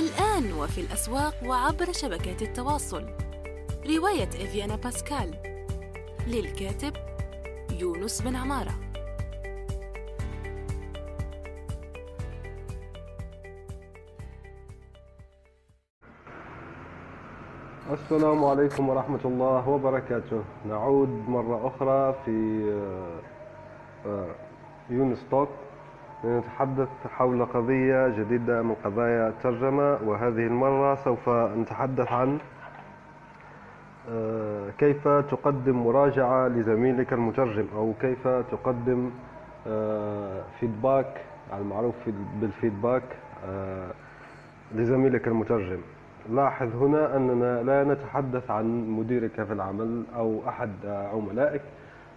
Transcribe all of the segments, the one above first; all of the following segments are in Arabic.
الآن وفي الأسواق وعبر شبكات التواصل. رواية إفيانا باسكال. للكاتب يونس بن عمارة. السلام عليكم ورحمة الله وبركاته. نعود مرة أخرى في آه، آه، يونس توك. لنتحدث حول قضية جديدة من قضايا الترجمة وهذه المرة سوف نتحدث عن آه، كيف تقدم مراجعة لزميلك المترجم أو كيف تقدم فيدباك المعروف بالفيدباك لزميلك المترجم. لاحظ هنا أننا لا نتحدث عن مديرك في العمل أو أحد عملائك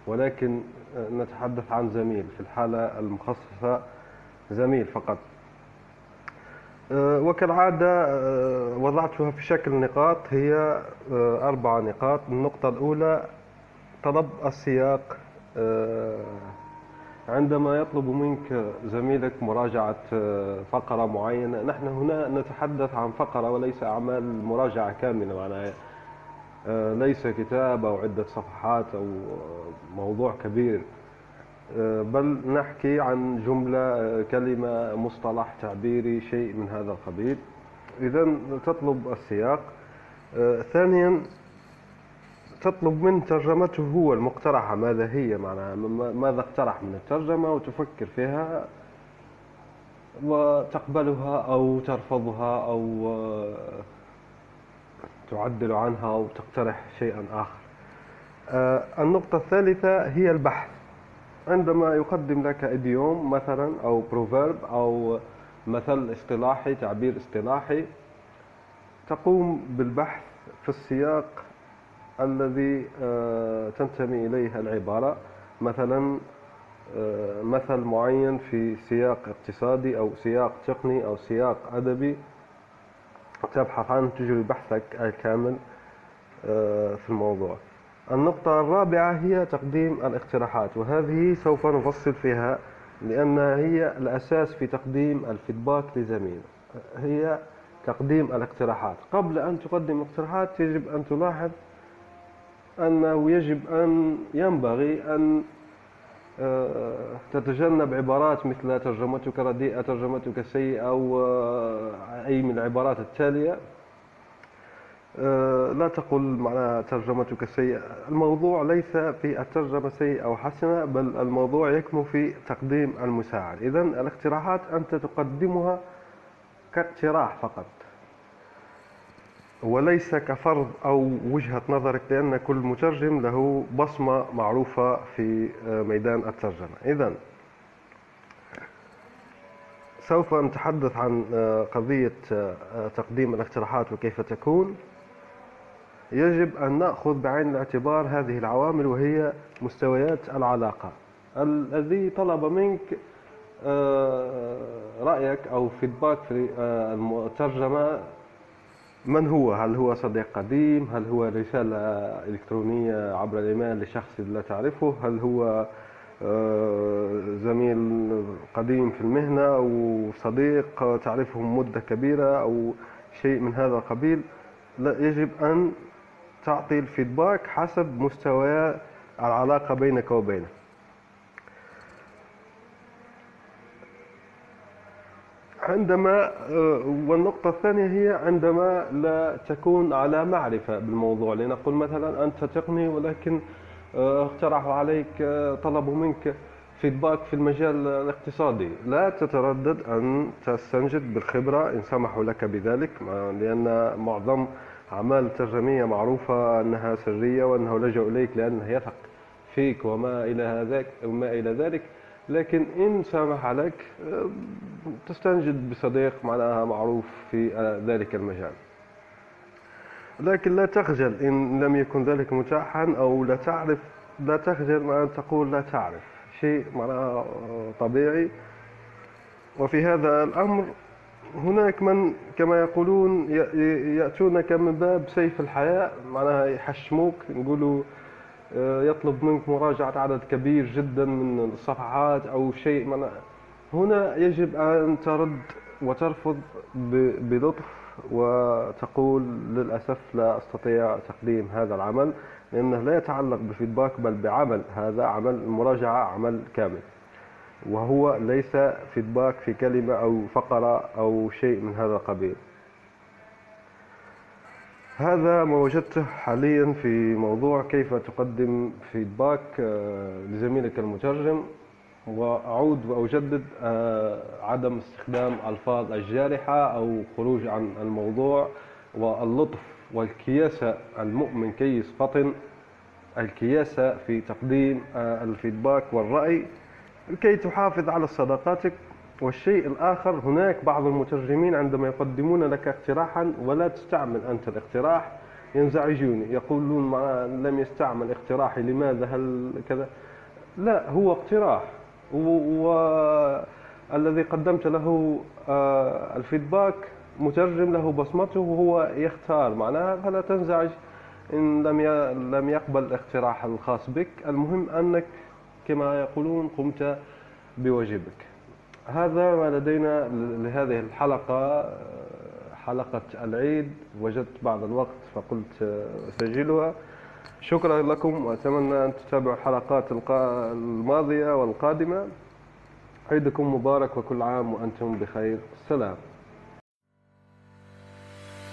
ولكن نتحدث عن زميل في الحالة المخصصة زميل فقط. وكالعادة وضعتها في شكل نقاط هي أربع نقاط. النقطة الأولى طلب السياق عندما يطلب منك زميلك مراجعة فقرة معينة. نحن هنا نتحدث عن فقرة وليس أعمال مراجعة كاملة معناها ليس كتاب أو عدة صفحات أو موضوع كبير. بل نحكي عن جملة كلمة مصطلح تعبيري شيء من هذا القبيل. إذا تطلب السياق. ثانيا تطلب من ترجمته هو المقترحة. ماذا هي؟ معناها ماذا اقترح من الترجمة وتفكر فيها وتقبلها أو ترفضها أو آه، تعدل عنها أو تقترح شيئا آخر. آه، النقطة الثالثة هي البحث. عندما يقدم لك إديوم مثلا أو بروفيرب أو مثل اصطلاحي تعبير اصطلاحي تقوم بالبحث في السياق الذي آه، تنتمي إليه العبارة. مثلا آه، مثل معين في سياق اقتصادي أو سياق تقني أو سياق أدبي. تبحث عنه تجري بحثك الكامل آه، في الموضوع. النقطة الرابعة هي تقديم الاقتراحات وهذه سوف نفصل فيها لأنها هي الأساس في تقديم الفيدباك لزميل. هي تقديم الاقتراحات. قبل أن تقدم الاقتراحات يجب أن تلاحظ أنه يجب أن ينبغي أن آه، تتجنب عبارات مثل ترجمتك رديئة ترجمتك سيئة أو آه، أي من العبارات التالية. لا تقل معناها ترجمتك سيئة الموضوع ليس في الترجمة سيئة أو حسنة بل الموضوع يكمن في تقديم المساعد. إذا الاقتراحات أنت تقدمها كاقتراح فقط وليس كفرض أو وجهة نظرك لأن كل مترجم له بصمة معروفة في آه، ميدان الترجمة. إذا سوف نتحدث عن آه، قضية آه، تقديم الاقتراحات وكيف تكون. يجب أن نأخذ بعين الاعتبار هذه العوامل وهي مستويات العلاقة الذي طلب منك رأيك أو فيدباك في الترجمة من هو؟ هل هو صديق قديم؟ هل هو رسالة إلكترونية عبر الإيميل لشخص لا تعرفه؟ هل هو آه، زميل قديم في المهنة أو صديق تعرفه مدة كبيرة أو شيء من هذا القبيل لا يجب أن تعطي الفيدباك حسب مستوى العلاقة بينك وبينه. عندما آه، والنقطة الثانية هي عندما لا تكون على معرفة بالموضوع. لنقول مثلا أنت تقني ولكن آه، اقترحوا عليك آه، طلبوا منك فيدباك في المجال الاقتصادي. لا تتردد أن تستنجد بالخبرة إن سمحوا لك بذلك لأن معظم أعمال الترجمية معروفة أنها سرية وأنه لجأوا إليك لأنه يثق فيك وما إلى ذلك وما إلى ذلك. لكن إن لك آه، تستنجد بصديق معناها معروف في ذلك المجال. لكن لا تخجل إن لم يكن ذلك متاحا أو لا تعرف لا تخجل من أن تقول لا تعرف. شيء معناها طبيعي. وفي هذا الأمر هناك من كما يقولون يأتونك من باب سيف الحياة معناها يحشموك يقولوا آه، يطلب منك مراجعة عدد كبير جدا من الصفحات أو شيء من هنا يجب أن ترد وترفض بلطف وتقول للأسف لا أستطيع تقديم هذا العمل لأنه لا يتعلق بفيدباك بل بعمل هذا عمل المراجعة عمل كامل. وهو ليس فيدباك في كلمة أو فقرة أو شيء من هذا القبيل. هذا ما وجدته حاليا في موضوع كيف تقدم فيدباك آه، لزميلك المترجم. وأعود وأجدد آه، عدم استخدام ألفاظ الجارحة أو خروج عن الموضوع. واللطف والكياسة المؤمن كيس فطن الكياسة في تقديم آه، الفيدباك والرأي. لكي تحافظ على صداقاتك. والشيء الآخر هناك بعض المترجمين عندما يقدمون لك اقتراحا ولا تستعمل أنت الاقتراح ينزعجون يقولون ما لم يستعمل اقتراحي لماذا هل كذا؟ لا هو اقتراح. والذي قدمت له آه، الفيدباك مترجم له بصمته وهو يختار. معناها فلا تنزعج إن لم لم يقبل الاقتراح الخاص بك. المهم أنك كما يقولون قمت بواجبك. هذا ما لدينا لهذه الحلقة حلقة العيد. وجدت بعض الوقت فقلت أسجلها. شكرا لكم وأتمنى أن تتابعوا القا- الماضية والقادمة. عيدكم مبارك وكل عام وأنتم بخير. سلام.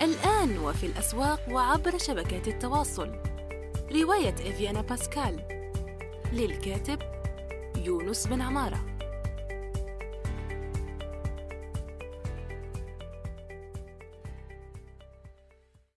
الآن وفي الأسواق وعبر شبكات التواصل. رواية إفيانا باسكال. للكاتب يونس بن عمارة.